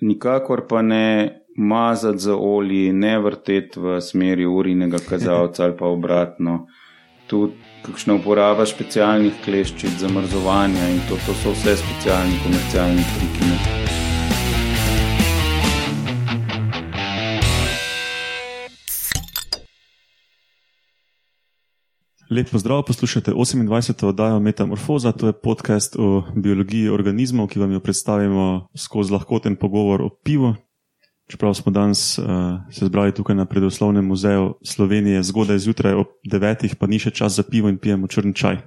nikakor pa ne mazati za olji, ne vrteti v smeri urinega kazalca ali pa obratno. Tudi kakšna uporaba specialnih kleščic za mrzovanje in to, to so vse specialni komercialni triki. Lepo zdrav, poslušate 28. oddajo Metamorfoza, to je podcast o biologiji organizmov, ki vam jo predstavimo skozi lahkoten pogovor o pivu. Čeprav smo danes uh, se zbrali tukaj na predoslovnem muzeju Slovenije, zgodaj zjutraj ob devetih, pa ni še čas za pivo in pijemo črn čaj.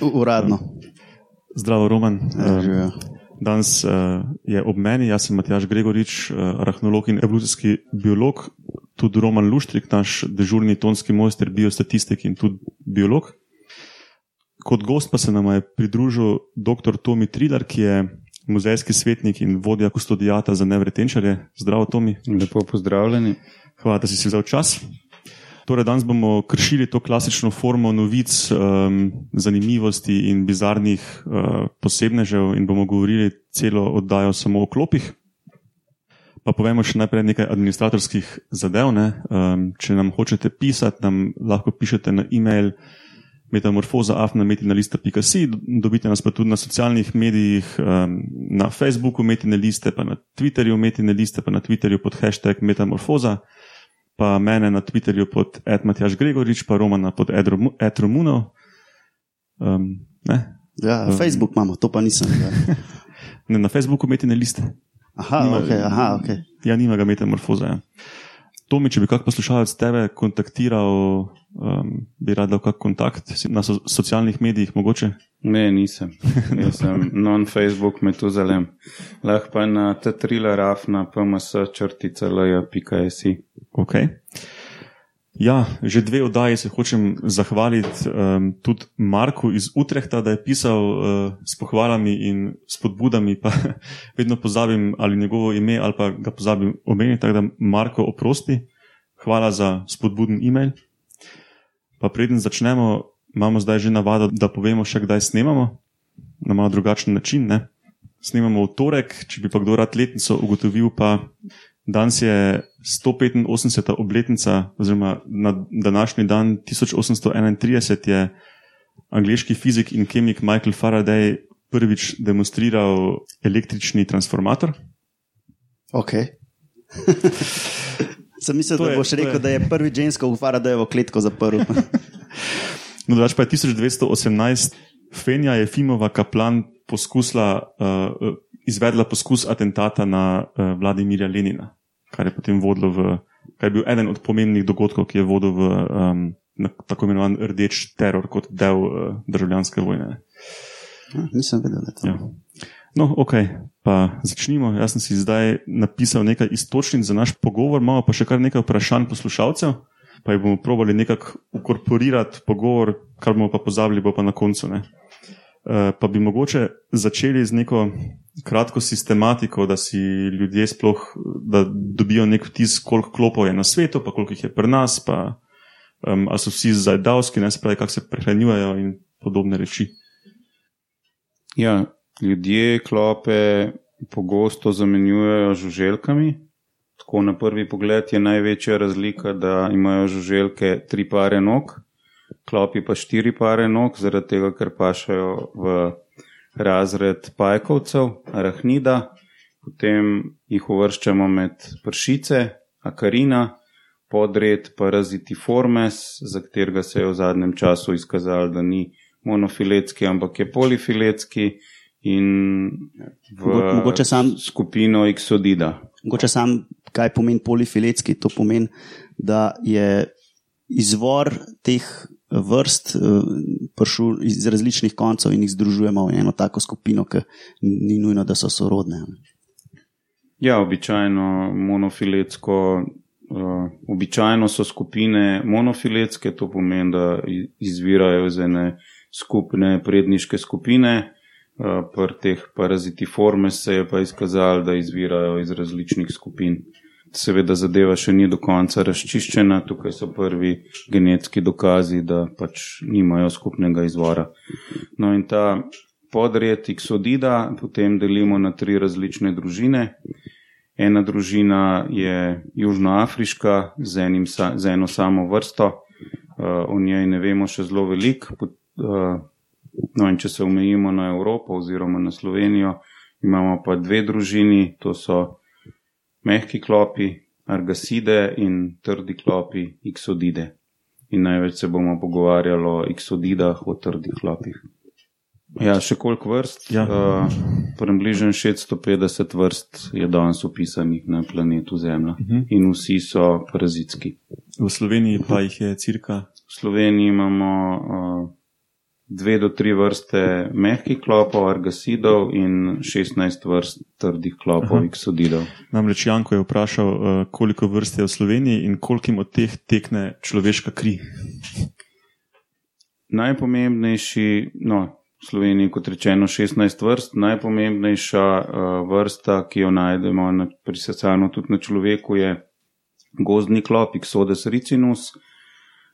Uradno. Zdravo, Roman. Uh, danes uh, je ob meni, jaz sem Matjaš Gregorič, uh, arahnolog in evolucijski biolog, tudi Roman Luštrik, naš dežurni tonski mojster, biostatistik in tudi biolog. Kot gost pa se nam je pridružil dr. Tomi Trilar, ki je muzejski svetnik in vodja kustodijata za nevretenčarje. Zdravo, Tomi. Lepo pozdravljeni. Hvala, da si si vzel čas. Torej, danes bomo kršili to klasično formo novic, um, zanimivosti in bizarnih uh, posebnežev in bomo govorili celo oddajo samo o klopih. Pa povemo še najprej nekaj administratorskih zadev. Um, če nam hočete pisati, nam lahko pišete na e-mail metamorfoza.afnametina.si, dobite nas pa tudi na socialnih medijih, um, na Facebooku Metine liste, pa na Twitterju Metine liste, pa na Twitterju pod hashtag Metamorfoza, pa mene na Twitterju pod Edmatjaš Gregorič, pa Romana pod Edromuno. Um, ja, um, Facebook imamo, to pa nisem. Ja. ne, na Facebooku Metine liste. Aha, nima, okay, aha, ok. Ja, nima ga Metamorfoza. Ja. Tomi, če bi kak poslušalec tebe kontaktiral, um, bi rad dal kak kontakt na so, socialnih medijih, mogoče? Ne, nisem. Jaz sem non-Facebook metuzalem. Lahko pa na t-thriller.af na pms.črtica.lj.si. Ok. Ja, že dve oddaji se hočem zahvaliti um, tudi Marku iz Utrehta, da je pisal uh, s pohvalami in spodbudami, pa vedno pozabim ali njegovo ime ali pa ga pozabim omeniti, tako da Marko oprosti. Hvala za spodbuden e-mail. Pa preden začnemo, imamo zdaj že navado, da povemo še kdaj snemamo, na malo drugačen način. Ne? Snemamo v torek, če bi pa kdo rad letnico ugotovil, pa Danes je 185. obletnica, oziroma na današnji dan 1831 je angliški fizik in kemik Michael Faraday prvič demonstriral električni transformator. Ok. Sem mislil, da boš rekel, je... da je prvi žensko v Faradayovo kletko zaprl. no, drugač pa je 1218 Fenja Jefimova kaplan poskusila, uh, izvedla poskus atentata na uh, Vladimirja Lenina kar je potem vodilo v, kar je bil eden od pomembnih dogodkov, ki je vodil v um, tako imenovan rdeč teror kot del uh, državljanske vojne. Ja, nisem vedel, da je to. Ja. No, ok, pa začnimo. Jaz sem si zdaj napisal nekaj istočnic za naš pogovor, imamo pa še kar nekaj vprašanj poslušalcev, pa jih bomo probali nekako ukorporirati pogovor, kar bomo pa pozabili, bo pa na koncu. Ne. Uh, pa bi mogoče začeli z neko kratko sistematiko, da si ljudje sploh dobijo nek vtis, koliko klopov je na svetu, pa koliko jih je pri nas, pa um, so vsi zajdavski, ne spravi, kako se prehranjujejo in podobne reči. Ja, ljudje klope pogosto zamenjujejo z žuželkami. Tako na prvi pogled je največja razlika, da imajo žuželke tri pare nog, klopi pa štiri pare nog, zaradi tega, ker pašajo v razred pajkovcev, arahnida, potem jih uvrščamo med pršice, akarina, podred parazitiformes, za katerega se je v zadnjem času izkazalo, da ni monofiletski, ampak je polifiletski in v sam, skupino Xodida. Mogoče sam, kaj pomeni polifiletski, to pomeni, da je izvor teh vrst eh, prišel iz različnih koncev in jih združujemo v eno tako skupino, ki ni nujno, da so sorodne. Ja, običajno monofiletsko. Uh, običajno so skupine monofiletske, to pomeni, da izvirajo iz ene skupne predniške skupine, uh, pri teh parazitiforme se je pa izkazalo, da izvirajo iz različnih skupin. Seveda zadeva še ni do konca razčiščena, tukaj so prvi genetski dokazi, da pač nimajo skupnega izvora. No in ta podred Xodida potem delimo na tri različne družine Ena družina je južnoafriška z, enim, z eno samo vrsto, uh, o njej ne vemo še zelo veliko. Uh, no, in če se omejimo na Evropo oziroma na Slovenijo, imamo pa dve družini, to so mehki klopi, argaside in trdi klopi, iksodide. In največ se bomo pogovarjali o iksodidah, o trdih klopih. Ja, še koliko vrst? Ja. Uh, Približno 650 vrst je danes upisanih na planetu Zemlja uh mhm. -huh. in vsi so parazitski. V Sloveniji pa jih je cirka? V Sloveniji imamo uh, dve do tri vrste mehkih klopov, argasidov in 16 vrst trdih klopov, iksodidov. Namreč Janko je vprašal, uh, koliko vrst je v Sloveniji in koliko od teh tekne človeška kri. Najpomembnejši, no, v Sloveniji, kot rečeno, 16 vrst. Najpomembnejša uh, vrsta, ki jo najdemo prisesano tudi na človeku, je gozdni klop, Xodes ricinus.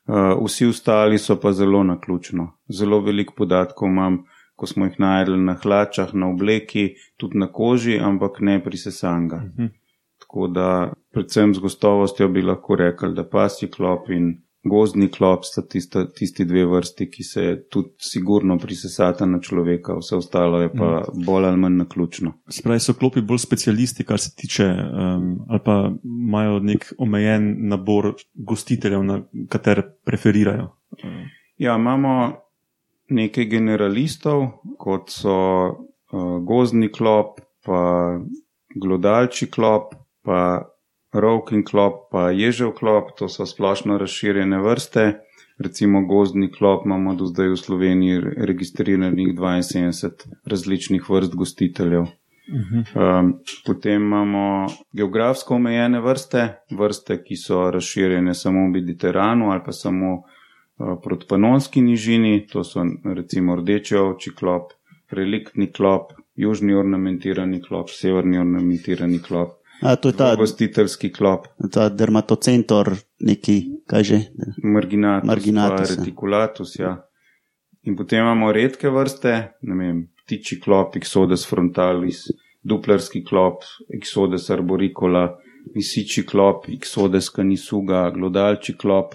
Uh, vsi ostali so pa zelo na ključno. Zelo veliko podatkov imam, ko smo jih najdli na hlačah, na obleki, tudi na koži, ampak ne prisesanga. Uh mhm. -huh. Tako da, predvsem z gostovostjo bi lahko rekli, da pasji klop in gozdni klop sta tista, tisti dve vrsti, ki se tudi sigurno prisesata na človeka, vse ostalo je pa mm. bolj ali manj naključno. Spravi so klopi bolj specialisti, kar se tiče, um, ali pa imajo nek omejen nabor gostiteljev, na katere preferirajo. Ja, imamo nekaj generalistov, kot so uh, gozdni klop, pa glodalči klop, pa Rovkin klop, pa ježev klop, to so splošno razširjene vrste. Recimo gozdni klop imamo do zdaj v Sloveniji registriranih 72 različnih vrst gostiteljev. Um, potem imamo geografsko omejene vrste, vrste, ki so razširjene samo v Mediteranu ali pa samo uh, proti Panonski nižini, to so recimo rdeče oči klop, reliktni klop, južni ornamentirani klop, severni ornamentirani klop. A, to je ta gostiteljski klop. Ta dermatocentor, neki, kaj že? Marginatus, Marginatus ja. reticulatus, ja. In potem imamo redke vrste, ne vem, ptiči klop, Exodus frontalis, duplerski klop, Exodus arboricola, visiči klop, Exodus canisuga, glodalči klop,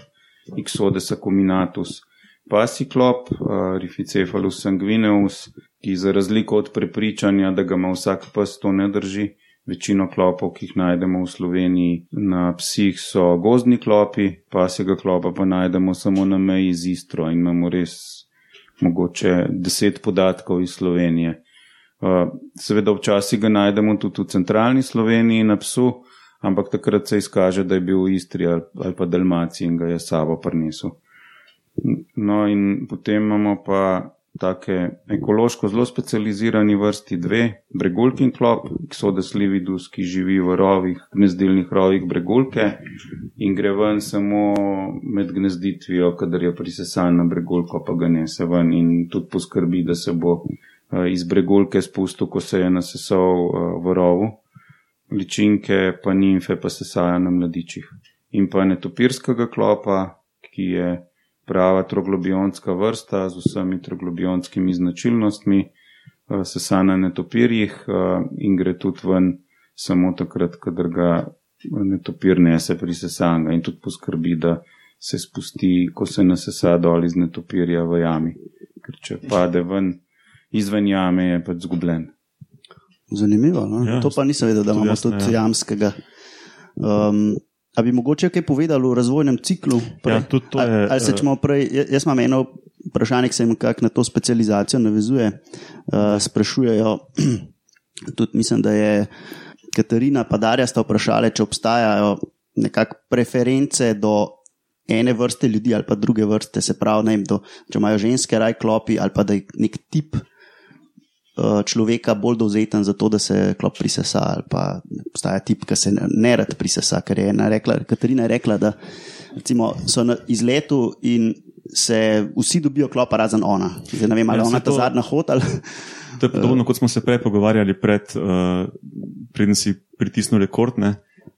Exodus acuminatus, pasi klop, uh, Rificephalus sanguineus, ki za razliko od prepričanja, da ga ima vsak pes, to ne drži. Večino klopov, ki jih najdemo v Sloveniji na psih, so gozdni klopi, pasjega klopa pa najdemo samo na meji z Istro in imamo res mogoče deset podatkov iz Slovenije. Uh, seveda, včasih ga najdemo tudi v centralni Sloveniji na psu, ampak takrat se izkaže, da je bil v Istri ali pa Dalmaciji in ga je sabo prinesel. No, in potem imamo pa take ekološko zelo specializirani vrsti dve, bregulkin klop, Xodes lividus, ki živi v rovih, gnezdilnih rovih bregulke in gre ven samo med gnezditvijo, kadar je prisesan na bregulko, pa ga nese ven in tudi poskrbi, da se bo eh, iz bregulke spustil, ko se je nasesal eh, v rovu. Ličinke, pa nimfe, pa se saja na mladičih. In pa netopirskega klopa, ki je prava troglobionska vrsta z vsemi troglobionskimi značilnostmi, eh, sesana na netopirjih eh, in gre tudi ven samo takrat, kadar ga netopir nese pri sesanju in tudi poskrbi, da se spusti, ko se nasesa dol iz netopirja v jami. Ker če pade ven izven jame, je pač zgubljen. Zanimivo. No? Ja, to pa nisem vedel, da imamo tudi ja. jamskega. Um, A bi mogoče kaj povedali o razvojnem ciklu? Ja, tudi to je. Ali se čemo prej, jaz imam eno vprašanje, ki se jim kak na to specializacijo navezuje. Uh, sprašujejo, tudi mislim, da je Katarina pa Darja sta vprašali, če obstajajo nekakšne preference do ene vrste ljudi ali pa druge vrste, se pravi, vem, do, če imajo ženske raj klopi ali pa da je nek tip Eh, človeka bolj dovzeten za to, da se klop prisesa, ali pa obstaja tip, ki se ne rad prisesa. Ker je rekla, Katarina je rekla, da recimo, so na izletu in se vsi dobijo klopa, razen ona. Zdaj ne vem, ali ja, ona ta zadnja hod ali. To je podobno, kot smo se prej pogovarjali, pred, uh, preden si pritisnil rekord, ne,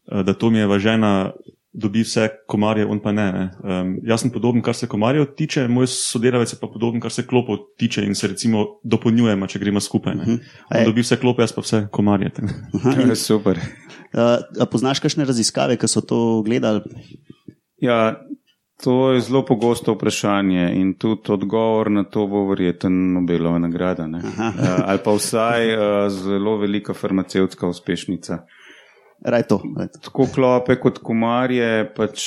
uh, da to mi je važena dobi vse komarje, on pa ne. ne. Um, jaz sem podoben, kar se komarjev tiče, moj sodelavec je pa podoben, kar se klopov tiče in se recimo dopolnjujemo, če gremo skupaj. Uh mhm. -huh. Dobi vse klope, jaz pa vse komarje. Uh -huh. Super. Uh, poznaš kakšne raziskave, ki so to gledali? Ja, to je zelo pogosto vprašanje in tudi odgovor na to bo verjeten Nobelova nagrada. Uh, ali pa vsaj uh, zelo velika farmacevtska uspešnica. Raj to, raj to. Tako klope kot komarje pač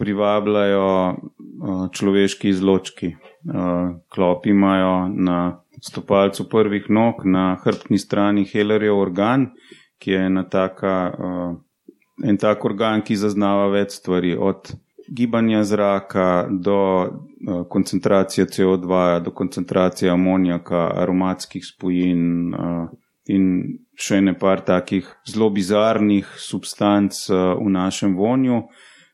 privabljajo uh, človeški izločki. Uh, klopi imajo na stopalcu prvih nog, na hrbtni strani Hellerjev organ, ki je ena taka, uh, en tak organ, ki zaznava več stvari, od gibanja zraka do uh, koncentracije CO2, do koncentracije amonijaka, aromatskih spojin. Uh, in še ne par takih zelo bizarnih substanc uh, v našem vonju.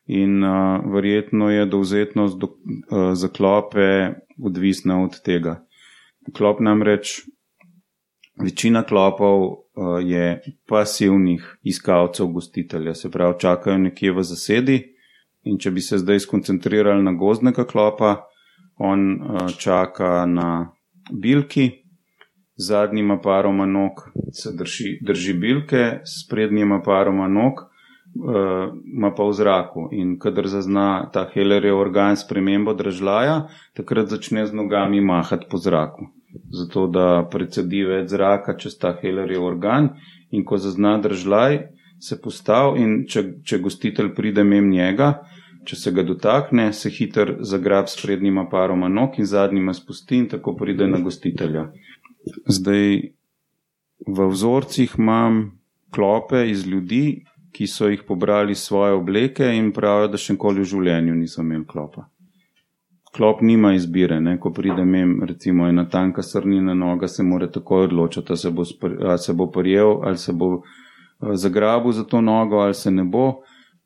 In uh, verjetno je dovzetnost do, uh, za klope odvisna od tega. Klop namreč, večina klopov uh, je pasivnih iskalcev gostitelja, se pravi, čakajo nekje v zasedi. In če bi se zdaj skoncentrirali na gozdnega klopa, on uh, čaka na bilki, zadnjima paroma nog se drži, drži bilke, s prednjima paroma nog uh, ima pa v zraku. In kadar zazna ta Hellerjev organ spremembo držlaja, takrat začne z nogami mahati po zraku. Zato da predsedi več zraka čez ta Hellerjev organ in ko zazna držlaj, se postav in če, če gostitelj pride mem njega, če se ga dotakne, se hiter zagrab s prednjima paroma nog in zadnjima spusti in tako pride na gostitelja. Zdaj, v vzorcih imam klope iz ljudi, ki so jih pobrali svoje obleke in pravijo, da še nikoli v življenju niso imeli klopa. Klop nima izbire, ne? ko pride mem, recimo ena tanka srnina noga, se mora takoj odločiti, ali se bo, se bo prijel, ali se bo zagrabil za to nogo, ali se ne bo.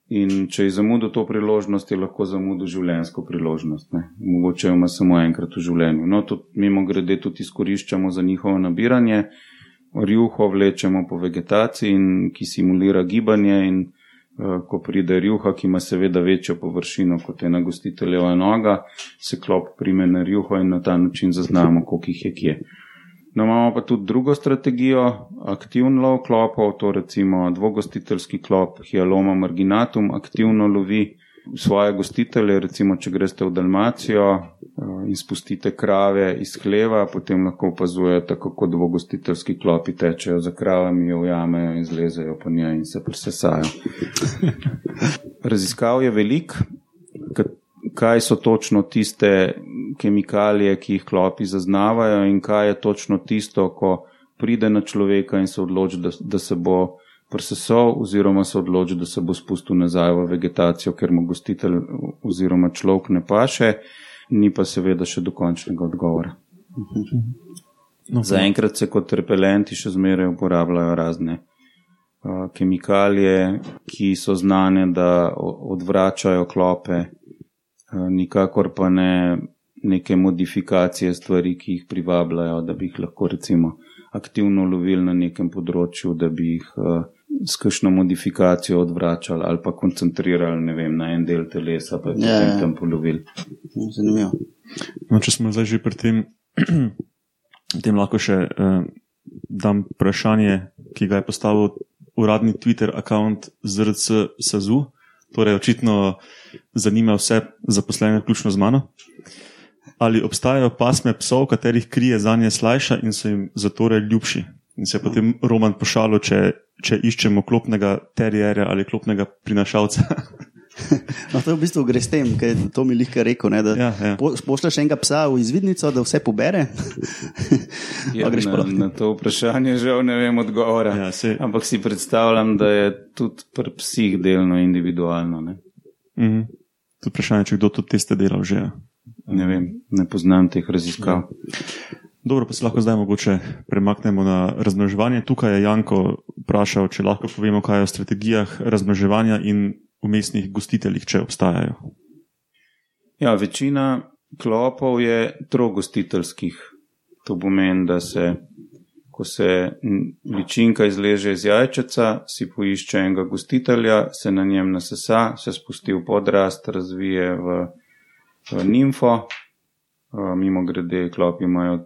In če je zamudil to priložnost, je lahko zamudil življenjsko priložnost. Ne? Mogoče ima samo enkrat v življenju. No, tudi mimo grede tudi izkoriščamo za njihovo nabiranje. Rjuho vlečemo po vegetaciji, ki simulira gibanje. In, uh, ko pride rjuha, ki ima seveda večjo površino kot ena gostiteljeva noga, se klop prime na rjuho in na ta način zaznamo, koliko jih je kje. No, imamo pa tudi drugo strategijo, aktivno lov klopov, to recimo dvogostiteljski klop Hialoma marginatum aktivno lovi svoje gostitelje, recimo če greste v Dalmacijo eh, in spustite krave iz hleva, potem lahko opazujete, kako dvogostiteljski klopi tečejo za kravami, jo ujamejo in zlezejo po njej in se presesajo. Raziskav je velik, kaj so točno tiste kemikalije, ki jih klopi zaznavajo, in kaj je točno tisto, ko pride na človeka in se odloči, da, da se bo presesal, oziroma se odloči, da se bo spustil nazaj v vegetacijo, ker mu gostitelj oziroma človek ne paše, ni pa seveda še dokončnega odgovora. No, Zaenkrat se kot repelenti še zmeraj uporabljajo razne kemikalije, ki so znane, da odvračajo klope, nikakor pa ne neke modifikacije stvari, ki jih privabljajo, da bi jih lahko recimo aktivno lovili na nekem področju, da bi jih uh, s kakšno modifikacijo odvračali ali pa koncentrirali vem, na en del telesa, pa jih ja, ja. tam polovili. Zanimivo. No, če smo zdaj že pri tem, tem lahko še uh, dam vprašanje, ki ga je postavil uradni Twitter račun ZRC SAZU. Torej, očitno zanima vse zaposlene, vključno z mano ali obstajajo pasme psov, katerih krije za nje slajša in so jim zato ljubši. In se je potem roman pošalil, če, če iščemo klopnega terjerja ali klopnega prinašalca. No, to je v bistvu gre s tem, ker to mi lahko reče. Ja, ja. Pošlješ enega psa v izvidnico, da vse pobere. ja, na, na to vprašanje žal ne vem odgovora. Ja, se... Ampak si predstavljam, da je tudi pri psih delno individualno. Ne? Mhm. To vprašanje, če kdo tudi te ste delal že. Ne vem, ne poznam teh raziskav. Ja. Dobro, pa se lahko zdaj mogoče premaknemo na razmnoževanje. Tukaj je Janko vprašal, če lahko povemo, kaj je o strategijah razmnoževanja in umestnih gostiteljih, če obstajajo. Ja, večina klopov je trogostiteljskih. To pomeni, da se, ko se ličinka izleže iz jajčeca, si poišče enega gostitelja, se na njem nasesa, se spusti v podrast, razvije v nimfo, mimo grede, klopi imajo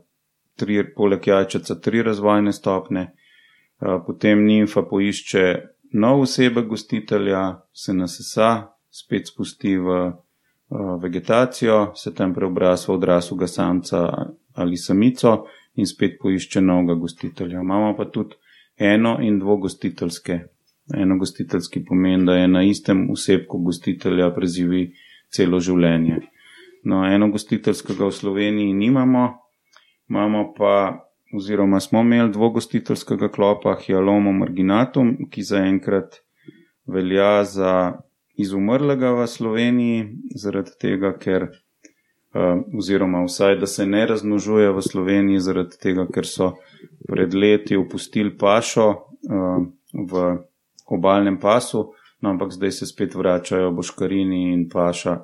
tri, poleg jajčeca tri razvojne stopne, potem nimfa poišče nov osebek gostitelja, se nasesa, spet spusti v uh, vegetacijo, se tam preobraza v odraslega samca ali samico in spet poišče novega gostitelja. Imamo pa tudi eno in dvogostiteljske. Eno gostiteljski pomen, da je na istem osebku gostitelja preživi celo življenje. No, eno gostiteljskega v Sloveniji nimamo, imamo pa oziroma smo imeli dvogostiteljskega klopa Hialomo marginatum, ki zaenkrat velja za izumrlega v Sloveniji, zaradi tega, ker, uh, oziroma vsaj, da se ne razmnožuje v Sloveniji, zaradi tega, ker so pred leti opustili pašo uh, v obalnem pasu, no, ampak zdaj se spet vračajo boškarini in paša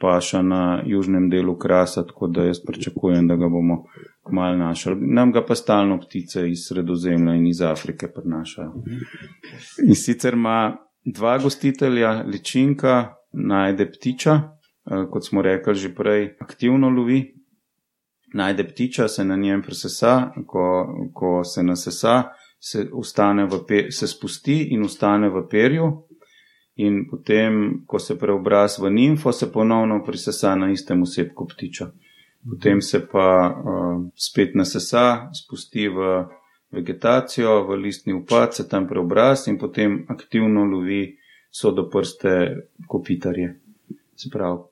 paša na južnem delu krasa, tako da jaz pričakujem, da ga bomo kmalo našli. Nam ga pa stalno ptice iz Sredozemlja in iz Afrike prinašajo. In sicer ima dva gostitelja, ličinka, najde ptiča, eh, kot smo rekli že prej, aktivno lovi. Najde ptiča, se na njem presesa, ko, ko se nasesa, se, se spusti in ustane v perju, in potem, ko se preobraz v nimfo, se ponovno prisesa na istem osebku ptiča. Potem se pa uh, spet nasesa, spusti v vegetacijo, v listni upad, se tam preobraz in potem aktivno lovi so do prste kopitarje. Se pravi,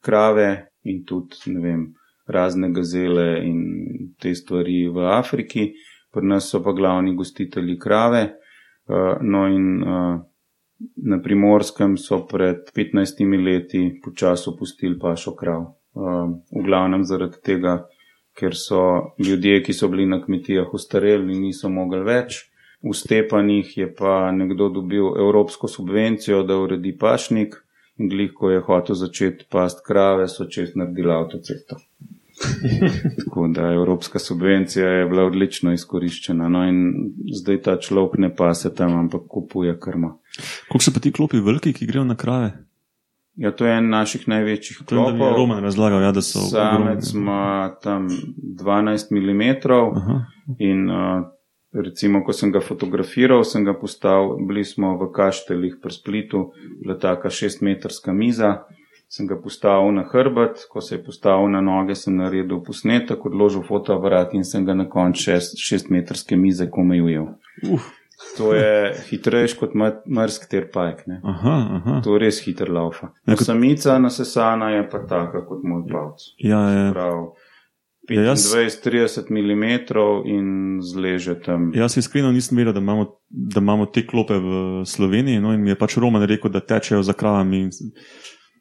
krave in tudi, vem, razne gazele in te stvari v Afriki, pri nas so pa glavni gostitelji krave. Uh, no in uh, Na primorskem so pred 15 leti počasi opustili pašo krav. Um, v glavnem zaradi tega, ker so ljudje, ki so bili na kmetijah ustareli in niso mogli več. V Stepanih je pa nekdo dobil evropsko subvencijo, da uredi pašnik in glih, ko je hotel začeti past krave, so čest naredili avtocesto. Tako da evropska subvencija je bila odlično izkoriščena. No in zdaj ta človek ne pa se tam, ampak kupuje krmo. Kako so pa ti klopi veliki, ki grejo na krave? Ja, to je en naših največjih klopov. Je Roman razlagal, ja, da so. Samec ima tam 12 mm Aha. in uh, recimo, ko sem ga fotografiral, sem ga postavil, bili smo v Kaštelih pri Splitu, bila taka šestmetrska miza sem ga postavil na hrbet, ko se je postavil na noge, sem naredil posnetek, odložil fotoaparat in sem ga na koncu šest, šestmetrske mize komejujel. Uh. To je hitrejš kot mrsk ter pajk. Aha, aha. To je res hiter laufa. Ja, kot... Samica nasesana je pa taka kot moj palc. Ja, ja. 25-30 ja, mm in zleže tam. Jaz iskreno nisem vedel, da imamo, da imamo te klope v Sloveniji. No, in mi je pač Roman rekel, da tečejo za kravami.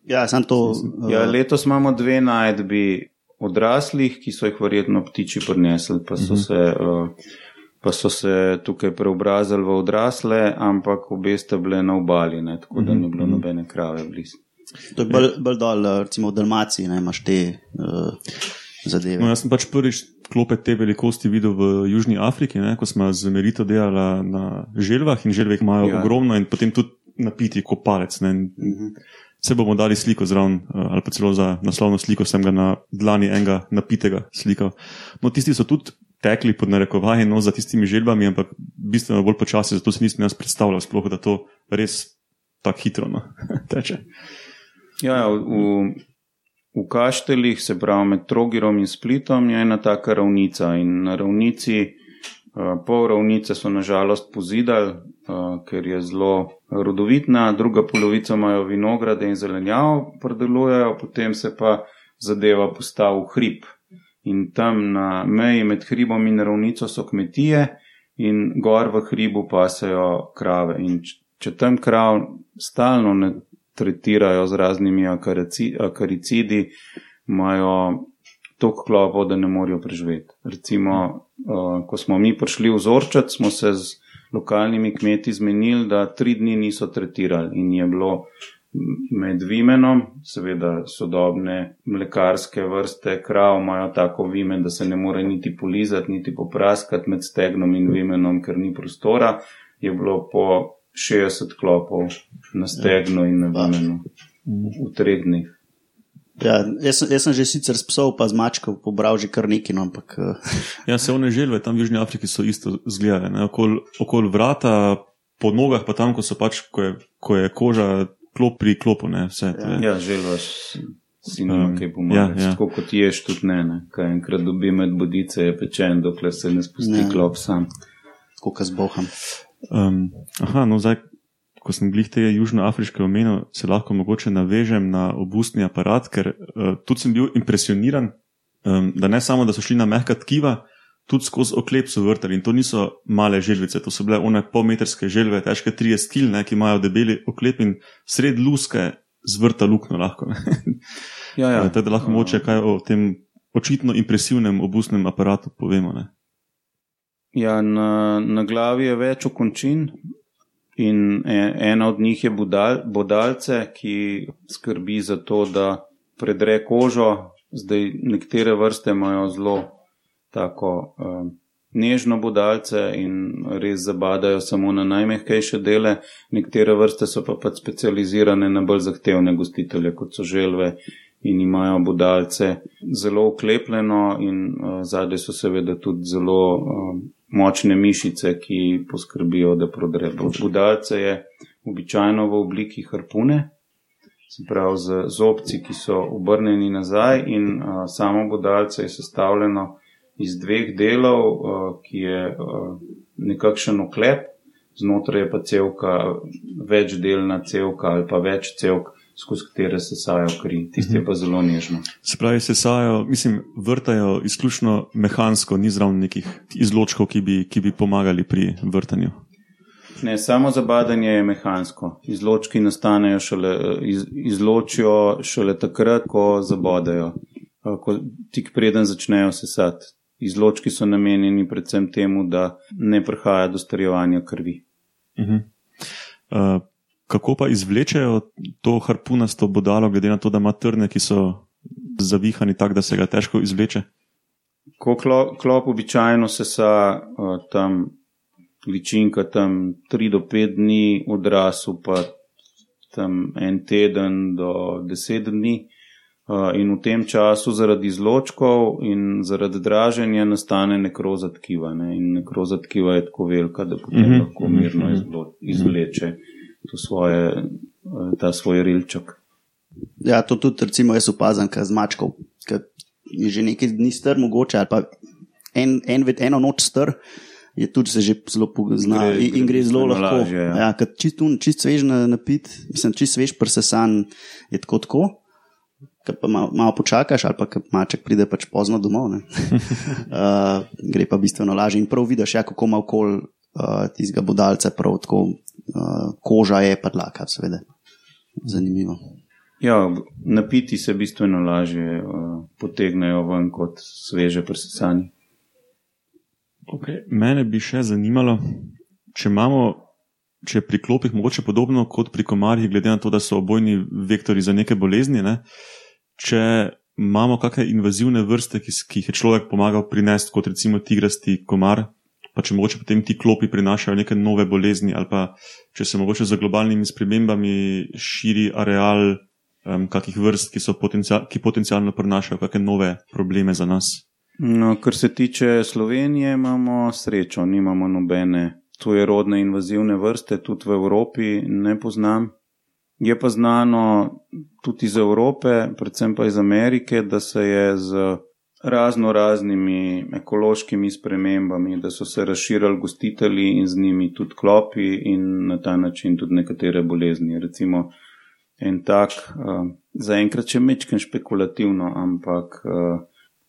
Ja, to, ja, uh... letos imamo dve najdbi odraslih, ki so jih verjetno ptiči prinesli, pa so, uh mhm. -huh. se, uh, pa so se tukaj preobrazili v odrasle, ampak obe sta bile na obali, ne, tako da ni bilo mhm. nobene krave blizu. To je bolj, bolj dol, recimo v Dalmaciji, ne imaš te uh, zadeve. No, jaz sem pač prvič klope te velikosti videl v Južni Afriki, ne, ko smo z merito delali na želvah in želve imajo ja. ogromno in potem tudi napiti kopalec. Ne, uh -huh. Se bomo dali sliko zraven, eh, ali pa celo za naslovno sliko, sem ga na dlani enega napitega slikal. No, tisti so tudi tekli pod narekovanjem, no, za tistimi želbami, ampak bistveno bolj počasi, zato si nisem jaz predstavljal, sploh, da to res tako hitro no, teče. Ja, ja, v, v Kaštelih, se pravi med Trogirom in Splitom, je ena taka ravnica in na ravnici. Eh, pol ravnice so nažalost pozidali, ker je zelo rodovitna, druga polovica imajo vinograde in zelenjavo, predelujejo, potem se pa zadeva postavi v hrib. In tam na meji med hribom in ravnico so kmetije, in gor v hribu pasejo krave. In če tam krav stalno ne tretirajo z raznimi akaricidi, imajo toliko klopov, da ne morejo preživeti. Recimo, uh, ko smo mi prišli v Zorčat, smo se z lokalnimi kmeti zmenili, da tri dni niso tretirali in je bilo med vimenom, seveda sodobne mlekarske vrste krav imajo tako vimen, da se ne more niti polizati, niti popraskati med stegnom in vimenom, ker ni prostora, je bilo po 60 klopov na stegnu in na vimenu v treh dneh. Ja, jaz, jaz sem že sicer s psom, pa z mačko pobral že kar nekaj, no, ampak. Eh. Ja, se one želve tam v Južni Afriki so isto zgledale. Okoli okol vrata po nogah, pa tam, ko, pač, ko, je, ko je koža klop pri klopu. Ne, vse, ja, ja želvaš. Si nima um, kaj pomagati. Ja, ja. Tako kot ješ, tudi ne. ne. Kaj enkrat dobi med bodice, je pečen, dokler se ne spusti ne. klop sam. Tako z boham. Um, aha, no zdaj, ko sem glih te južnoafriške omenil, se lahko mogoče navežem na obustni aparat, ker uh, tudi sem bil impresioniran, um, da ne samo, da so šli na mehka tkiva, tudi skozi oklep so vrtali in to niso male želvice, to so bile one polmetrske želve, težke 30 kil, ki imajo debeli oklep in sred luske zvrta luknjo lahko. ja, ja. Tako da lahko ja. moče kaj o tem očitno impresivnem obusnem aparatu povemo. Ne? Ja, na, na glavi je več okončin in e, ena od njih je budal, bodalce, ki skrbi za to, da predre kožo. Zdaj, nekatere vrste imajo zelo tako. Um, nežno budalce in res zabadajo samo na najmehkejše dele, nekatere vrste so pa pač specializirane na bolj zahtevne gostitelje, kot so želve in imajo budalce zelo uklepljeno in uh, zadaj so seveda tudi zelo uh, močne mišice, ki poskrbijo, da prodre. Budalce je običajno v obliki harpune. Se pravi, z zobci, ki so obrnjeni nazaj, in uh, samo budalce je sestavljeno iz dveh delov, uh, ki je uh, nekakšen oklep, znotraj je pa celka, večdelna celka ali pa več celk, skozi katere se sajo kri. Tisti je pa zelo nežno. Se pravi, se sajo, mislim, vrtajo izključno mehansko, ni zraven nekih izločkov, ki bi, ki bi pomagali pri vrtanju. Ne, samo zabadanje je mehansko. Izločki nastanejo šele, iz, izločijo šele takrat, ko zabodajo, ko tik preden začnejo sesati izločki so namenjeni predvsem temu, da ne prihaja do starjevanja krvi. Uh -huh. uh, kako pa izvlečejo to harpunasto bodalo, glede na to, da ima trne, ki so zavihani tako, da se ga težko izvleče? Ko klop, klop običajno se sa uh, tam ličinka tam 3 do 5 dni, odrasel pa tam en teden do 10 dni. In v tem času zaradi izločkov in zaradi draženja nastane nekroza tkiva. Ne? In nekroza tkiva je tako velika, da potem mm -hmm. lahko mirno izlo, izvleče svoje, ta svoj rilček. Ja, to tudi recimo jaz opazam, kaj z mačkov, ki je že nekaj dni str, mogoče, ali pa en, en, eno noč str, je tudi se že zelo pozna gre, in, in gre zelo lahko. Lažje, ja. Ja, čist, čist svež napit, mislim, čist svež prsesan je tako tako ki pa malo, malo počakaš, ali pa maček pride pač pozno domov. uh, gre pa bistveno lažje in prav vidiš, ja, kako ima okol uh, tistega budalca, prav tako uh, koža je padlaka, seveda. Zanimivo. Ja, napiti se bistveno lažje uh, potegnejo ven kot sveže presesanje. Okay. Mene bi še zanimalo, če imamo, če pri klopih mogoče podobno kot pri komarjih, glede na to, da so obojni vektori za neke bolezni. Ne? Če imamo kakšne invazivne vrste, ki, ki jih je človek pomagal prinesti, kot recimo tigrasti komar, pa če mogoče potem ti klopi prinašajo neke nove bolezni, ali pa če se mogoče za globalnimi spremembami širi areal um, kakih vrst, ki, potencial, ki potencialno prinašajo kakšne nove probleme za nas. No, kar se tiče Slovenije, imamo srečo, nimamo nobene tuje rodne invazivne vrste, tudi v Evropi ne poznam. Je pa znano tudi iz Evrope, predvsem pa iz Amerike, da se je z razno raznimi ekološkimi spremembami, da so se razširili gostitelji in z njimi tudi klopi in na ta način tudi nekatere bolezni. Recimo en tak, uh, zaenkrat še mečken špekulativno, ampak uh,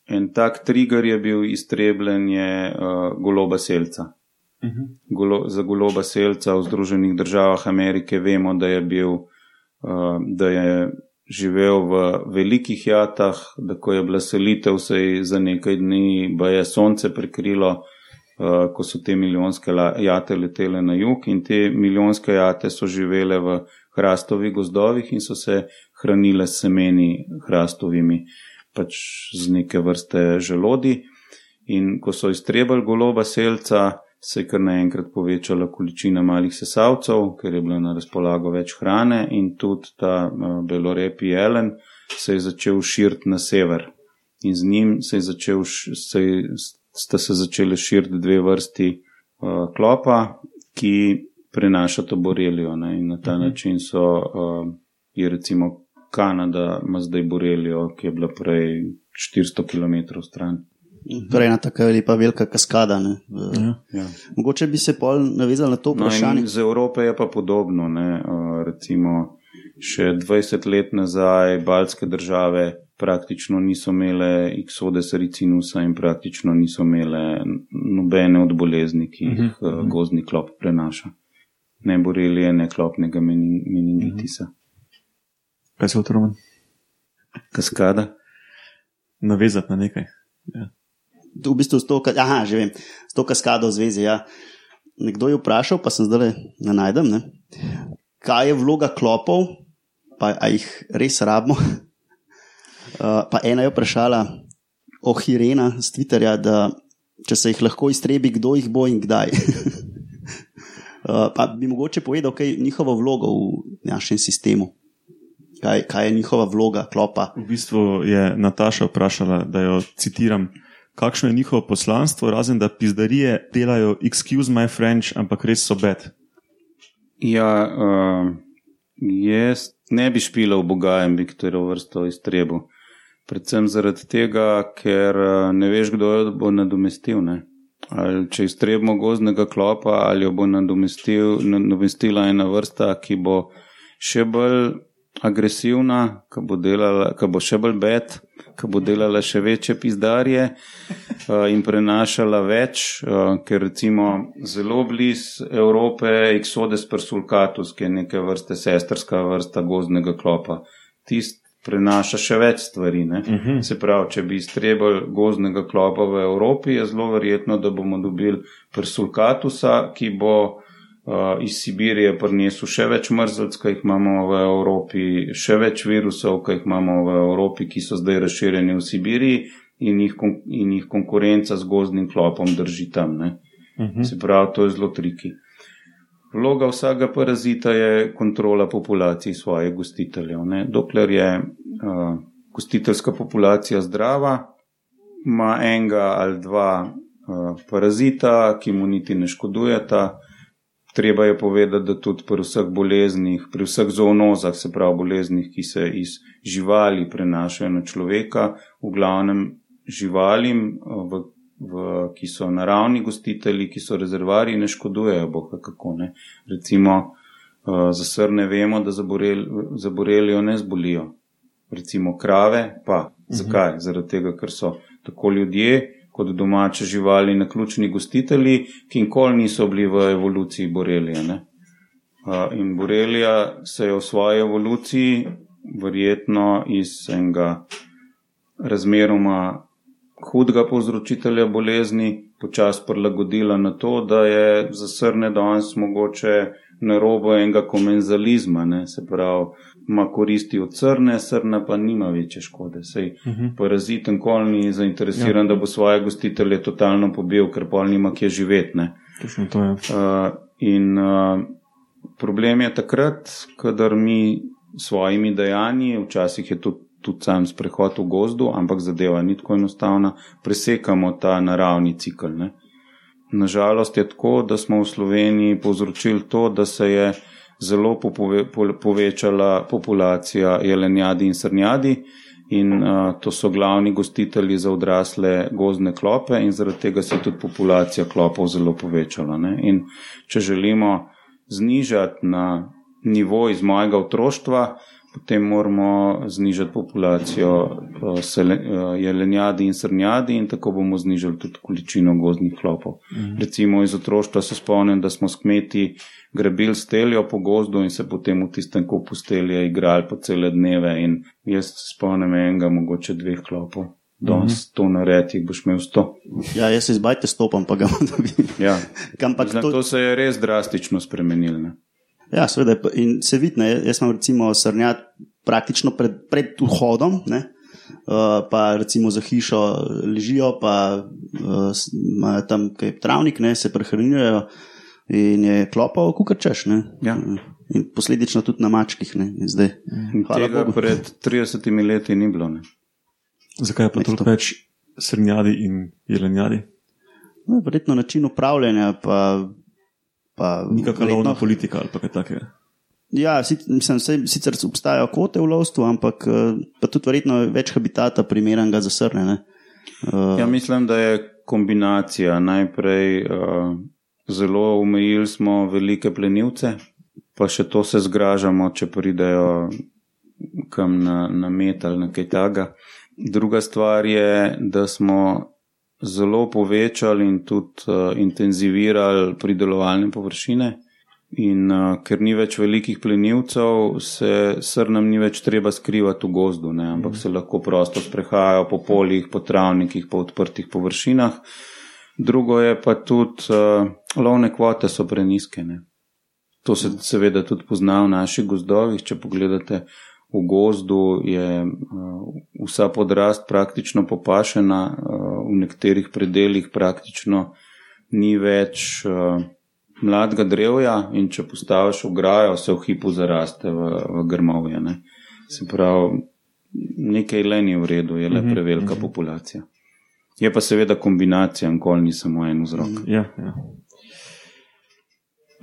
en tak trigger je bil iztrebljenje uh, goloba selca. Mhm. Golo, za goloba selca v Združenih državah Amerike vemo, da je bil Eh, da je živel v velikih jatah, da ko je bila selitev, se je za nekaj dni, ba je sonce prekrilo, eh, ko so te milijonske jate letele na jug in te milijonske jate so živele v hrastovih gozdovih in so se hranile semeni hrastovimi, pač z neke vrste želodi. In ko so iztrebali goloba selca, se je kar naenkrat povečala količina malih sesalcev, ker je bilo na razpolago več hrane, in tudi ta uh, belorepi jelen se je začel širiti na sever. In z njim se je začel, se je, sta se začele širiti dve vrsti uh, klopa, ki prenašati borelijo. Ne? In na ta -huh. način so, uh, je recimo Kanada, ima zdaj borelijo, ki je bila prej 400 km stran. Torej, ena tako lepa, velika kaskada. Ja. Ja. Mogoče bi se pol navezal na to vprašanje. No, z Evrope je pa podobno. Ne? Recimo, še 20 let nazaj baltske države praktično niso imele X-odes ricinusa in praktično niso imele nobene od bolezni, ki jih uh mhm, -huh. Mhm. gozni klop prenaša. Ne borelije, ne klopnega meningitisa. Kaj se otroma? Kaskada. Navezati na nekaj. Ja. V bistvu s to, aha, že vem, s to kaskado v zvezi. Ja. Nekdo je vprašal, pa sem zdaj ne najdem, ne? kaj je vloga klopov, pa jih res rabimo. Uh, pa ena je vprašala o Hirena z Twitterja, da če se jih lahko iztrebi, kdo jih bo in kdaj. uh, pa bi mogoče povedal, kaj je njihova vloga v našem sistemu. Kaj, kaj je njihova vloga, klopa? V bistvu je Nataša vprašala, da jo citiram, kakšno je njihovo poslanstvo, razen da pizdarije delajo, excuse my French, ampak res so bed. Ja, uh, jaz ne bi špila v Boga in bi katero vrsto iztrebil. Predvsem zaradi tega, ker eh, ne veš, kdo jo bo nadomestil. Ne? Ali če iztrebimo gozdnega klopa, ali jo bo nadomestila ena vrsta, ki bo še bolj agresivna, ki bo, delala, ki bo še bolj bed, ki bo delala še večje pizdarje uh, in prenašala več, uh, ker recimo zelo blizu Evrope je Exodus persulcatus, ki je neke vrste sestrska vrsta gozdnega klopa. Tist, prenaša še več stvari. Uh mhm. -huh. Se pravi, če bi iztrebili gozdnega klopa v Evropi, je zelo verjetno, da bomo dobili persulkatusa, ki bo iz Sibirije prinesel še več mrzlic, ki jih imamo v Evropi, še več virusov, ki jih imamo v Evropi, ki so zdaj razširjeni v Sibiriji in jih, in jih konkurenca z gozdnim klopom drži tam. Uh mhm. -huh. Se pravi, to je zelo triki. Vloga vsakega parazita je kontrola populacije svojih gostiteljev. Ne? Dokler je uh, gostiteljska populacija zdrava, ima enega ali dva uh, parazita, ki mu niti ne škodujeta. Treba je povedati, da tudi pri vseh boleznih, pri vseh zoonozah, se pravi boleznih, ki se iz živali prenašajo na človeka, v glavnem živalim v v, ki so naravni gostitelji, ki so rezervari, ne škodujejo, boha kako ne. Recimo, uh, za srne vemo, da za borelijo ne zbolijo. Recimo krave, pa mhm. zakaj? Zaradi tega, ker so tako ljudje kot domače živali na ključni gostitelji, ki nikoli niso bili v evoluciji borelije. Ne? In borelija se je v svoji evoluciji verjetno iz enega razmeroma hudega povzročitelja bolezni počasi prilagodila na to, da je za srne danes mogoče na robu enega komenzalizma, ne? se pravi, ima koristi od srne, srna pa nima večje škode. Sej uh mhm. -huh. parazit nikoli ni zainteresiran, ja. da bo svoje gostitelje totalno pobil, ker pa nima kje živeti. Uh, in uh, problem je takrat, kadar mi svojimi dejanji, včasih je tudi tudi sam sprehod v gozdu, ampak zadeva ni tako enostavna, presekamo ta naravni cikl. Ne. Nažalost je tako, da smo v Sloveniji povzročili to, da se je zelo povečala populacija jelenjadi in srnjadi. In uh, to so glavni gostitelji za odrasle gozdne klope, in zaradi tega se je tudi populacija klopov zelo povečala. Ne? In če želimo znižati na nivo iz mojega otroštva, uh, potem moramo znižati populacijo eh, eh, jelenjadi in srnjadi in tako bomo znižali tudi količino gozdnih klopov. Mhm. Recimo iz otroštva se spomnim, da smo s kmeti grebili steljo po gozdu in se potem v tistem kopu stelje igrali po cele dneve in jaz spomnim enega, mogoče dveh klopov. Danes mm -hmm. to naredi, boš imel sto. Ja, jaz se izbajte stopam, pa ga bom dobil. Ja. to... to se je res drastično spremenilo. Ja, seveda. In se vidi, ne, jaz sem recimo srnjat praktično pred, pred vhodom, ne, uh, pa recimo za hišo ležijo, pa uh, imajo tam kaj travnik, ne, se prehranjujejo in je klopal, kukar češ. Ja. In posledično tudi na mačkih. Ne, Tega Bogu. pred 30 leti ni bilo. Ne. Zakaj pa tudi več srnjadi in jelenjadi? No, verjetno način upravljanja, pa verjetno- lovna politika ali pa kaj takega. Ja, mislim, saj, sicer obstajajo kvote v lovstvu, ampak eh, pa tudi verjetno več habitata primernega za srne. ne. Eh, Ja, mislim, da je kombinacija. Najprej uh, zelo omejili smo velike plenilce, pa še to se zgražamo, če pridejo kam na, na met ali na kaj takega. Druga stvar je, da smo zelo povečali in tudi uh, intenzivirali pridelovalne površine. In uh, ker ni več velikih plenilcev, se srnam ni več treba skrivati v gozdu, ne, ampak se lahko prosto sprehajajo po poljih, po travnikih, po odprtih površinah. Drugo je pa tudi, uh, lovne kvote so preniske. Ne. To se seveda tudi pozna v naših gozdovih. Če pogledate v gozdu, je uh, vsa podrast praktično popašena, uh, v nekaterih predeljih praktično ni več. Uh, mladega drevja in če postaviš ograjo, se v hipu zaraste v, v grmovje. Ne. Se pravi, nekaj le ni v redu, je le Mhm, prevelika populacija. Je pa seveda kombinacija, nikoli ni samo en vzrok. Ja, ja.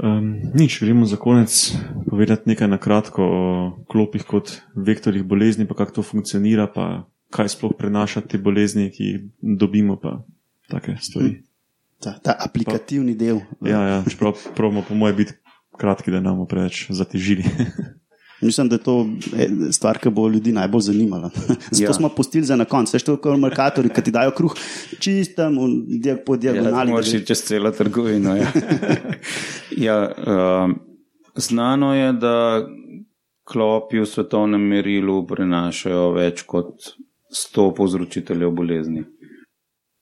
Um, nič, želimo za konec povedati nekaj na kratko o klopih kot vektorjih bolezni, pa kako to funkcionira, pa kaj sploh prenaša te bolezni, ki jih dobimo, pa take stvari. ta, ta aplikativni del. Ja, ja, čeprav pravimo, po mojem, biti kratki, da bomo preveč zatežili. Mislim, da je to eh, stvar, ki bo ljudi najbolj zanimala. Zato Ja. ja. smo postili za na konec. Veš, to je kot markatori, ki ti dajo kruh čistem diag- po Ja, diagonali. moraš da iti čez celo trgovino. Ja. ja, uh, znano je, da klopi v svetovnem merilu prenašajo več kot 100 povzročiteljev bolezni.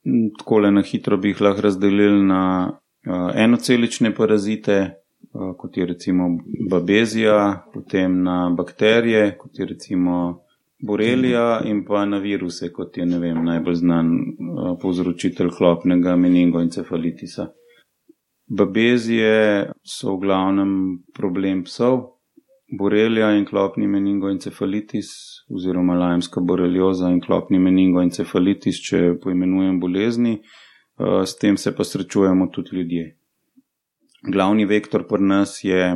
Mm, Takole na hitro bi jih lahko razdelili na uh, enocelične parazite, kot je recimo babezija, potem na bakterije, kot je recimo borelija in pa na viruse, kot je ne vem, najbolj znan uh, povzročitelj klopnega meningoencefalitisa. Babezije so v glavnem problem psov, borelija in klopni meningoencefalitis oziroma lajmska borelioza in klopni meningoencefalitis, če poimenujem bolezni, uh, s tem se pa srečujemo tudi ljudje. Glavni vektor pri nas je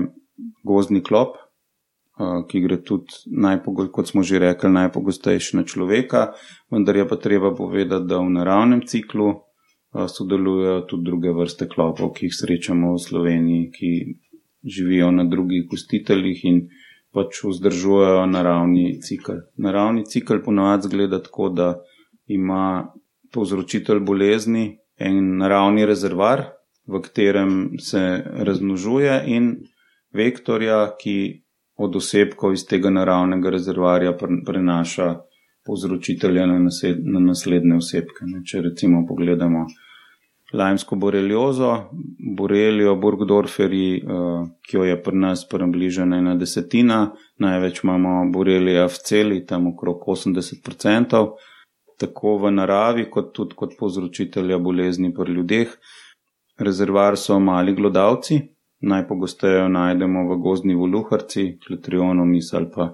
gozdni klop, uh, ki gre tudi, najpogo- kot smo že rekli, najpogostejši na človeka, vendar je pa treba povedati, da v naravnem ciklu uh, sodelujejo tudi druge vrste klopov, ki jih srečamo v Sloveniji, ki živijo na drugih gostiteljih in pač vzdržujejo naravni cikl. Naravni cikl ponavadi zgleda tako, da ima povzročitelj bolezni en naravni rezervar, v katerem se razmnožuje in vektorja, ki od osebkov iz tega naravnega rezervarja pre- prenaša povzročitelja na, nased, na naslednje osebke. Ne. Če recimo pogledamo lajmsko boreliozo, borelijo Burgdorferi, uh, ki jo je pri nas približena ena desetina, največ imamo borelija v celi, tam okrog 80%, tako v naravi, kot tudi kot povzročitelja bolezni pri ljudeh. Rezervar so mali glodavci, najpogosteje jo najdemo v gozdni voluharci, kletrionomis ali pa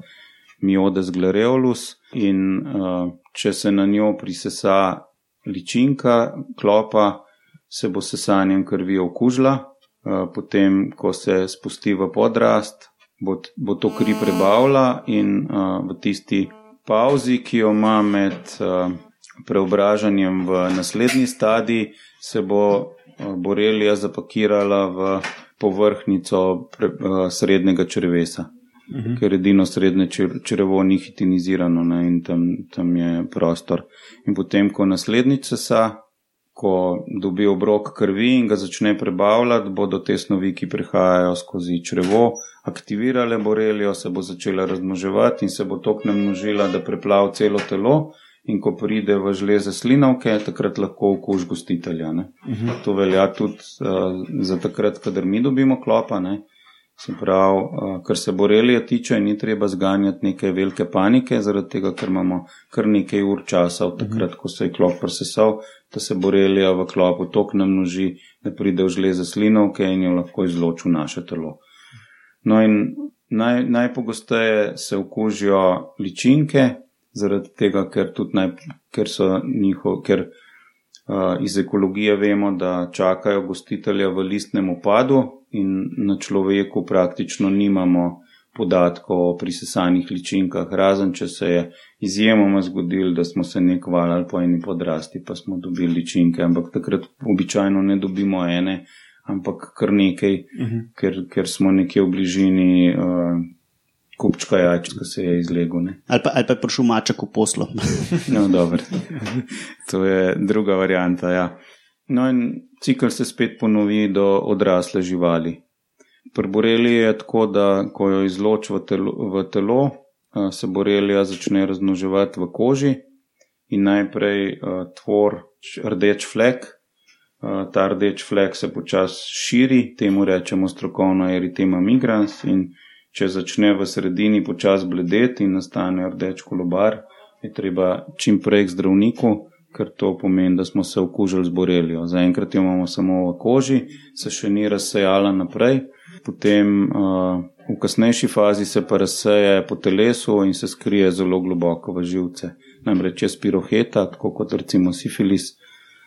miodes glareolus. In uh, če se na njo prisesa ličinka, klopa, se bo sesanjem krvi okužila, uh, potem, ko se spusti v podrast, bo, bo to kri prebavila in uh, v tisti pauzi, ki jo ima med preobražanjem v naslednji stadij, se bo borelija zapakirala v povrhnico pre, uh, srednjega črevesa, Mhm. ker edino srednje čr- črevo ni hitinizirano ne, in tam, tam je prostor. In potem, ko naslednjič sesa, ko dobi obrok krvi in ga začne prebavljati, bodo te snovi, ki prihajajo skozi črevo, aktivirale borelijo, se bo začela razmnoževati in se bo tok namnožila, da preplav celo telo. In ko pride v žleze slinavke, takrat lahko okuž gostitelja. Ne. To velja tudi uh, za takrat, kadar mi dobimo klopa. Ne. Se pravi, uh, kar se borelije tiče, ni treba zganjati neke velike panike, zaradi tega, ker imamo kar nekaj ur časa od takrat, ko se je klop presesal, da se borelija v klopu tok namnoži, da pride v žleze slinovke in jo lahko izloči v naše telo. No in naj, najpogosteje se okužijo ličinke, zaradi tega, ker, naj, ker so njihov, ker Uh, iz ekologije vemo, da čakajo gostitelja v listnem upadu in na človeku praktično nimamo podatkov o prisesanih ličinkah, razen če se je izjemoma zgodilo, da smo se nek valali po eni podrasti, pa smo dobili ličinke, ampak takrat običajno ne dobimo ene, ampak kar nekaj, uh -huh. ker, ker smo nekje v bližini. Uh, kupčka jajčka, ki se je izlegel. Ali pa, ali pa je prišel maček v poslo. no, dobro. To je druga varianta. Ja. No, in cikl se spet ponovi do odrasle živali. Pri boreli je tako, da ko jo izloči v telo, v telo, se borelija začne raznoževati v koži in najprej tvor rdeč flek. Ta rdeč flek se počasi širi, temu rečemo strokovno eritema migrans in če začne v sredini počasi bledeti in nastane rdeč kolobar, je treba čim prej k zdravniku, ker to pomeni, da smo se okužili z borelijo. Zaenkrat jo imamo samo v koži, se še ni razsejala naprej, potem uh, v kasnejši fazi se pa razseje po telesu in se skrije zelo globoko v živce. Namreč je spiroheta, tako kot recimo sifilis.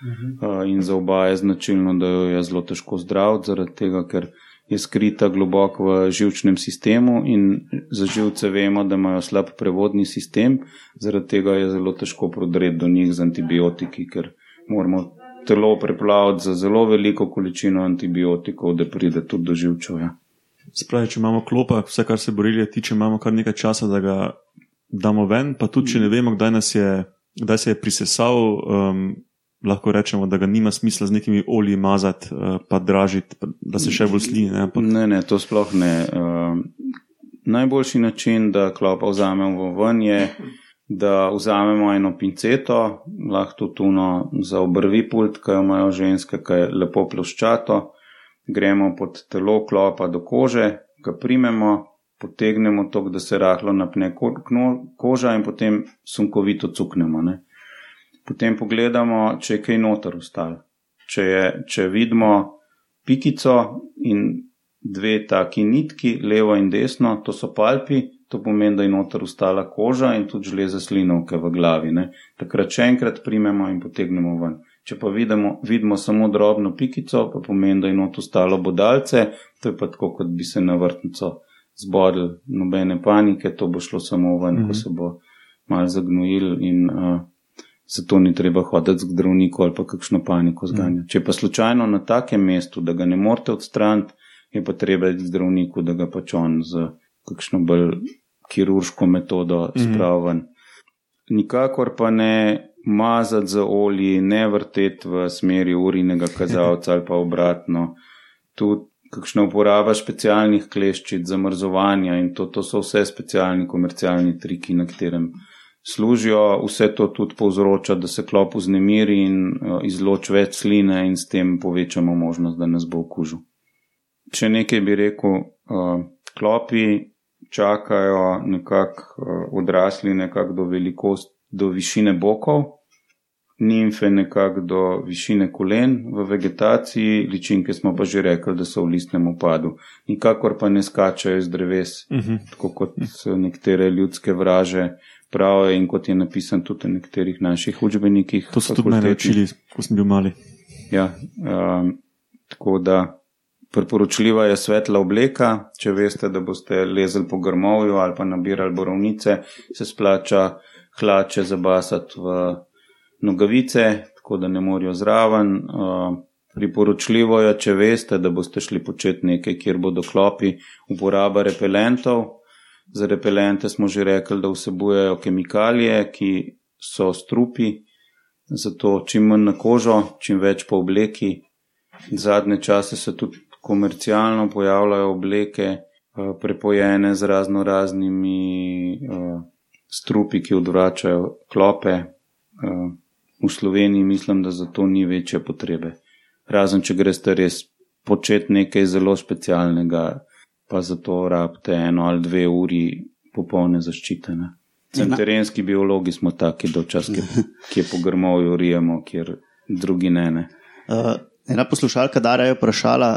Uh, in za oba je značilno, da jo je zelo težko zdraviti, zaradi tega, ker je skrita globoko v žilčnem sistemu in za živce vemo, da imajo slab prevodni sistem, zaradi tega je zelo težko prodreti do njih z antibiotiki, ker moramo telo preplaviti za zelo veliko količino antibiotikov, da pride tudi do živčev. Ja. Spravi, če imamo klopa, vse kar se borilje tiče, imamo kar nekaj časa, da ga damo ven, pa tudi če ne vemo, kdaj, je, kdaj se je prisesal. Um, lahko rečemo, da ga nima smisla z nekimi olji mazati, uh, pa dražiti, da se še bolj slini. Ne, ne, ne, to sploh ne. Uh, najboljši način, da klopa vzamemo ven, je, da vzamemo eno pinceto, lahko tuno za obrvi pult, ki jo imajo ženske, ki je lepo ploščato, gremo pod telo klopa do kože, ga primemo. Potegnemo to, da se rahlo napne koža, in potem sunkovito cuknemo. Ne potem pogledamo, če je kaj noter ustal. Če, je, če vidimo pikico in dve taki nitki, levo in desno, to so palpi, to pomeni, da je noter ustala koža in tudi žleze slinovke v glavi. Ne. Takrat še enkrat primemo in potegnemo ven. Če pa vidimo, vidimo samo drobno pikico, pa pomeni, da je noter ustalo bodalce, to je pa tako, kot bi se na vrtnico zbodil, nobene panike, to bo šlo samo ven, mm -hmm. ko mhm. se bo mal zagnojil in uh, zato ni treba hoditi k zdravniku ali pa kakšno paniko zganja. Mm. Če pa slučajno na takem mestu, da ga ne morete odstraniti, je pa treba iti k zdravniku, da ga pač on z kakšno bolj kirurško metodo mm. spraven. Nikakor pa ne mazati za olji, ne vrteti v smeri urinega kazalca ali pa obratno. Tudi kakšna uporaba specialnih kleščic, zamrzovanja in to, to so vse specialni komercialni triki, na katerem služijo, vse to tudi povzroča, da se klop vznemiri in uh, izloči več sline, in s tem povečamo možnost, da nas bo okužil. Če nekaj bi rekel, uh, klopi čakajo nekako uh, odrasli, nekako do velikosti, do višine bokov. Nimfe nekako do višine kolen v vegetaciji, ličinke smo pa že rekli, da so v listnem upadu. Nikakor pa ne skačajo iz dreves, uh mhm. -huh. tako kot nekatere ljudske vraže, prav in kot je napisan tudi v nekaterih naših učbenikih. To so tudi meni učili, ko sem bil mali. Ja, um, tako da priporočljiva je svetla obleka. Če veste, da boste lezli po grmovju ali pa nabirali borovnice, se splača hlače zabasati v nogavice, tako da ne morajo zraven. Uh, Priporočljivo je, če veste, da boste šli početi nekaj, kjer bodo klopi, uporaba repelentov, Za repelente smo že rekli, da vsebujejo kemikalije, ki so strupi, zato čim manj na kožo, čim več po obleki. Zadnje čase se tudi komercialno pojavljajo obleke, eh, prepojene z razno raznimi uh, strupi, ki odvračajo klope. Uh, v Sloveniji mislim, da za to ni večje potrebe. Razen, če greste res početi nekaj zelo specialnega pa zato rabite eno ali dve uri popolne zaščite. Ne? Terenski biologi smo taki, da včasih kje po grmovju rijemo, kjer drugi ne. ne. Uh, ena poslušalka Dara je vprašala,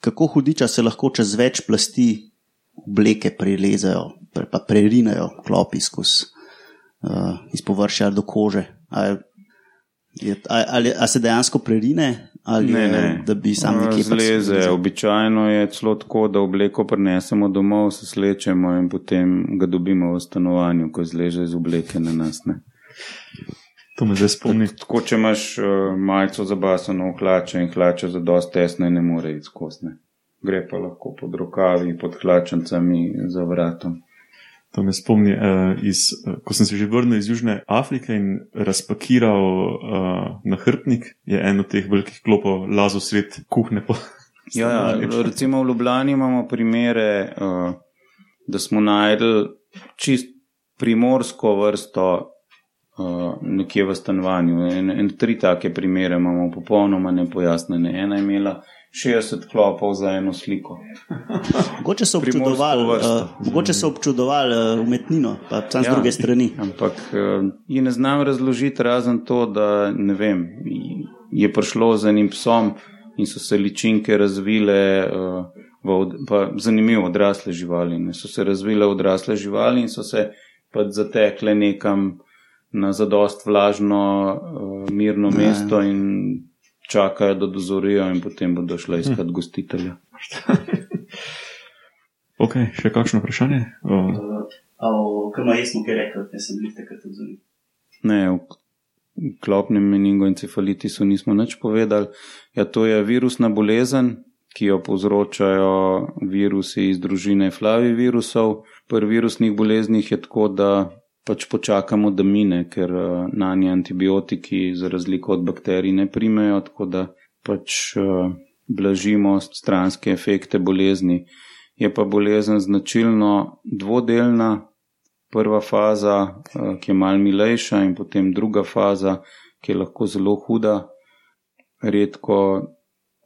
kako hudiča se lahko čez več plasti obleke prelezajo, pre, pa prerinajo klopi skozi uh, iz površja do kože. Je, Je, ali, ali se dejansko prerine, ali Ne, ne. da bi sam nekje pač Zleze. Običajno je celo tako, da obleko prinesemo domov, se slečemo in potem ga dobimo v stanovanju, ko zleže iz obleke na nas. Ne. To me zdaj spomni. Tako, če imaš uh, majico zabasano v hlače in hlače za dosti tesne, ne more iti skosne. Gre pa lahko pod rokavi, pod hlačencami za vratom. To me spomni, uh, iz, uh, ko sem se že vrnil iz Južne Afrike in razpakiral uh, nahrbtnik, je en od teh velikih klopov lazo sred kuhne. Po Ja, ja, recimo v Ljubljani imamo primere, uh, da smo najdel čist primorsko vrsto uh, nekje v stanovanju. En, en, tri take primere imamo popolnoma nepojasnene. Ena je imela 60 klopov za eno sliko. Mogoče so občudovali, uh, mogoče so občudovali uh, umetnino, pa tam z Ja. druge strani. Ampak uh, ji ne znam razložiti, razen to, da ne vem, je prišlo z enim psom in so se ličinke razvile. Uh, v od- Pa zanimivo, odrasle živali. Ne? So se razvile odrasle živali in so se pač zatekle nekam na zadost vlažno, uh, mirno Ja. mesto in čakajo, da dozorijo, in potem bodo šle iskat gostitelja. Ok, še kakšno vprašanje? Uh, Kaj jesmo, kaj rekel, da sem bil takrat odzoril. Ne, v klopnem meningoencefalitisu nismo nič povedali. Ja, to je virusna bolezen, ki jo povzročajo virusi iz družine flavivirusov. Pri virusnih boleznih je tako, da pač počakamo, da mine, ker na nje antibiotiki, za razliko od bakterij, ne primejo, tako da pač uh, blažimo stranske efekte bolezni. Je pa bolezen značilno dvodelna, prva faza, eh, ki je mal milejša, in potem druga faza, ki je lahko zelo huda, redko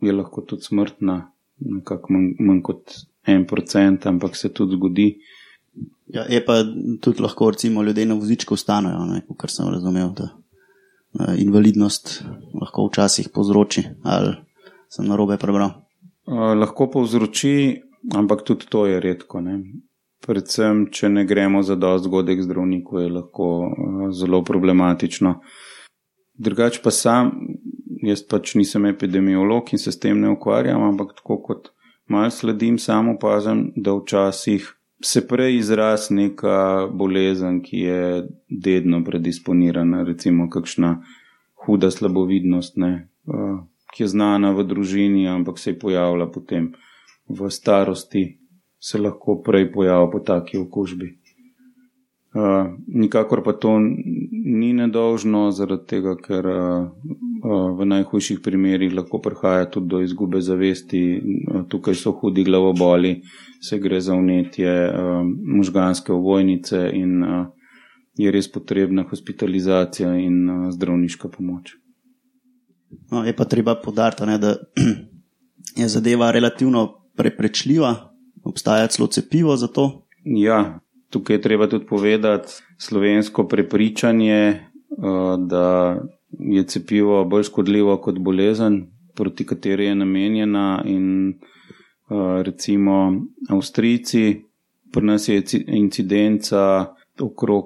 je lahko tudi smrtna, nekako manj, manj kot en procent, ampak se tudi zgodi. Ja, je pa tudi lahko, recimo, ljudje na vozičku ustanejo, kar sem razumel, da uh, invalidnost lahko včasih povzroči, ali sem na robe prebral. Uh, lahko povzroči, ampak tudi to je redko. Ne? Predvsem, če ne gremo za dosti zgodek zdravniku, je lahko uh, zelo problematično. Drugač pa sam, jaz pač nisem epidemiolog in se s tem ne ukvarjam, ampak tako kot mal sledim, samo opazim, da včasih se prej izraz neka bolezen, ki je dedno predisponirana, recimo kakšna huda slabovidnost, ne, ki je znana v družini, ampak se je pojavila potem v starosti, se lahko prej pojavi po taki okužbi. Nikakor pa to ni nedolžno, zaradi tega, ker v najhujših primerjih lahko prihaja tudi do izgube zavesti. Uh, tukaj so hudi glavoboli, se gre za unetje uh, možganske ovojnice in je res potrebna hospitalizacija in zdravniška pomoč. No, je pa treba podariti, ne, da je zadeva relativno preprečljiva, obstaja celo cepivo za to. Ja, tukaj je treba tudi povedati slovensko prepričanje, da je cepivo bolj škodljivo kot bolezen, proti kateri je namenjena. In uh, recimo Avstrijci, pri nas je ci- incidenca okrog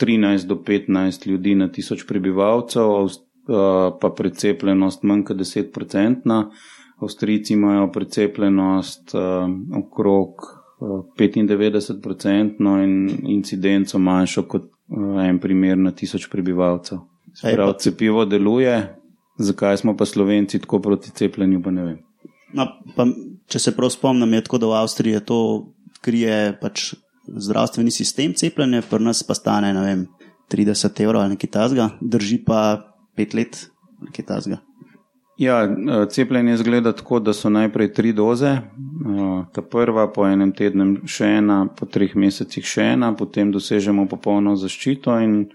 13 do 15 ljudi na tisoč prebivalcev, uh, pa precepljenost manj kot 10-procentna. Avstrijci imajo precepljenost uh, okrog uh, 95% in incidenco manjšo kot en primer na tisoč prebivalcev. Pa- cepivo deluje, zakaj smo pa Slovenci tako proti cepljenju, pa ne vem. No, pa, če se prav spomnim, je tako, da v Avstriji to krije pač zdravstveni sistem cepljenja, pri nas pa stane ne vem, 30 evrov ali nekaj tasga, drži pa 5 let nekaj tasga. Ja, eh, cepljenje zgleda tako, da so najprej tri doze. eh, Ta prva, po enem tednu še ena, po treh mesecih še ena, potem dosežemo popolno zaščito in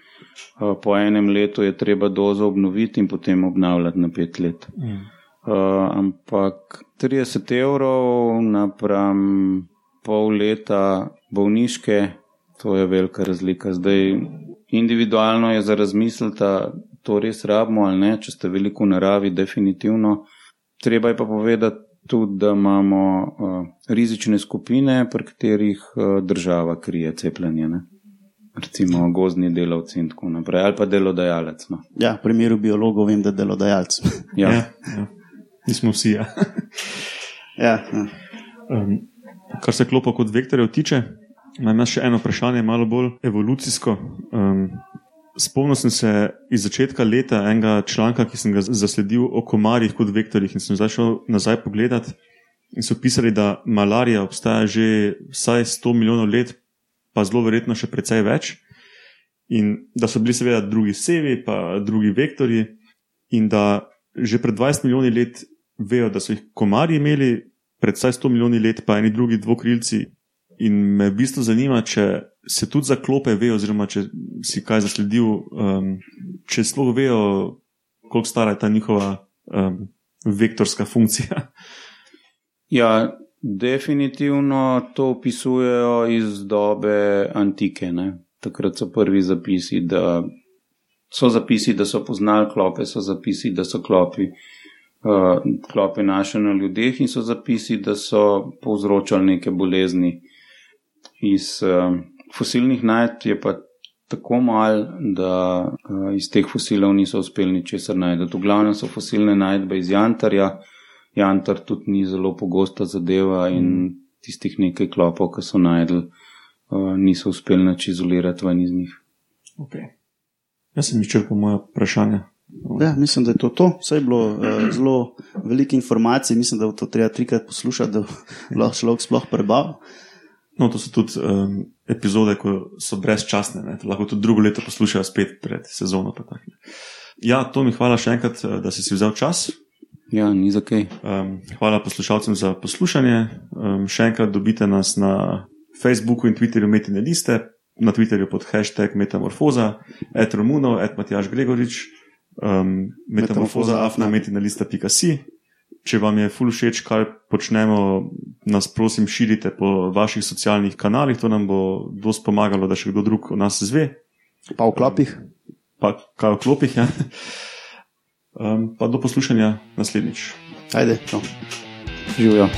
po enem letu je treba dozo obnoviti in potem obnavljati na pet let. Uh, ampak 30 evrov napram pol leta bolniške, to je velika razlika. Zdaj, individualno je za razmisliti, to res rabimo ali ne, če ste veliko v naravi, definitivno. Treba je pa povedati tudi, da imamo uh, rizične skupine, pri katerih uh, država krije cepljenje. Ne? Recimo gozdni delavci in tako naprej, ali pa delodajalec. No. Ja, v primeru biologov vem, da je delodajalec. Ja. Ja, ja. Nismo vsi. Ja. ja, ja. Um, kar se klopa kot vektorjev tiče, imam še eno vprašanje, malo bolj evolucijsko. Um, spomnil sem se iz začetka leta enega članka, ki sem ga zasledil o komarjih kot vektorjih in sem začel nazaj pogledati. In so pisali, da malarija obstaja že vsaj 100 milijonov let, pa zelo verjetno še precej več. In da so bili seveda drugi sevi, pa drugi vektori, in da že pred 20 milijoni let vejo, da so jih komarji imeli, pred 100 milijoni let pa eni drugi dvokrilci. In me v bistvu zanima, če se tudi za klope vejo, oziroma če si kaj zasledil, um, če sploh vejo, koliko stara je ta njihova um, vektorska funkcija. Ja, definitivno to opisujejo iz dobe antike. Ne? Takrat so prvi zapisi, da so zapisi, da so poznali klope, so zapisi, da so klopi, uh, klope našli na ljudeh in so zapisi, da so povzročali neke bolezni. Iz uh, fosilnih najdb je pa tako mal, da uh, iz teh fosilov niso uspeli ničesar najti. V glavnem so fosilne najdbe iz Jantarja. Jantar tudi ni zelo pogosta zadeva in mm. tistih nekaj klopov, ki so najdel, uh, niso uspeli nič izolirati ven iz njih. Okay. Jaz sem izčrpal moje vprašanje. Ja, mislim, da je to to. Vse je bilo uh, zelo veliko informacij, mislim, da bo to treba trikrat poslušati, da lahko človek sploh prebava. No, to so tudi um, epizode, ko so brezčasne, ne? lahko tudi drugo leto poslušajo spet pred sezono. Ja, to mi hvala še enkrat, da si si vzel čas. Ja, ni za kaj. Um, hvala poslušalcem za poslušanje. Um, še enkrat dobite nas na Facebooku in Twitterju, metine liste, na Twitterju pod hashtag Metamorfoza, et Romuno, et Matjaš Gregorič, um, Metamorfoza, afna, metine lista.ca. Če vam je ful všeč, kaj počnemo, nas prosim širite po vaših socialnih kanalih, to nam bo dosti pomagalo, da še kdo drug o nas zve. Pa v klopih. Pa kaj v klopih, ja. Um, pa do poslušanja naslednjič. Ajde, čau. Živijo.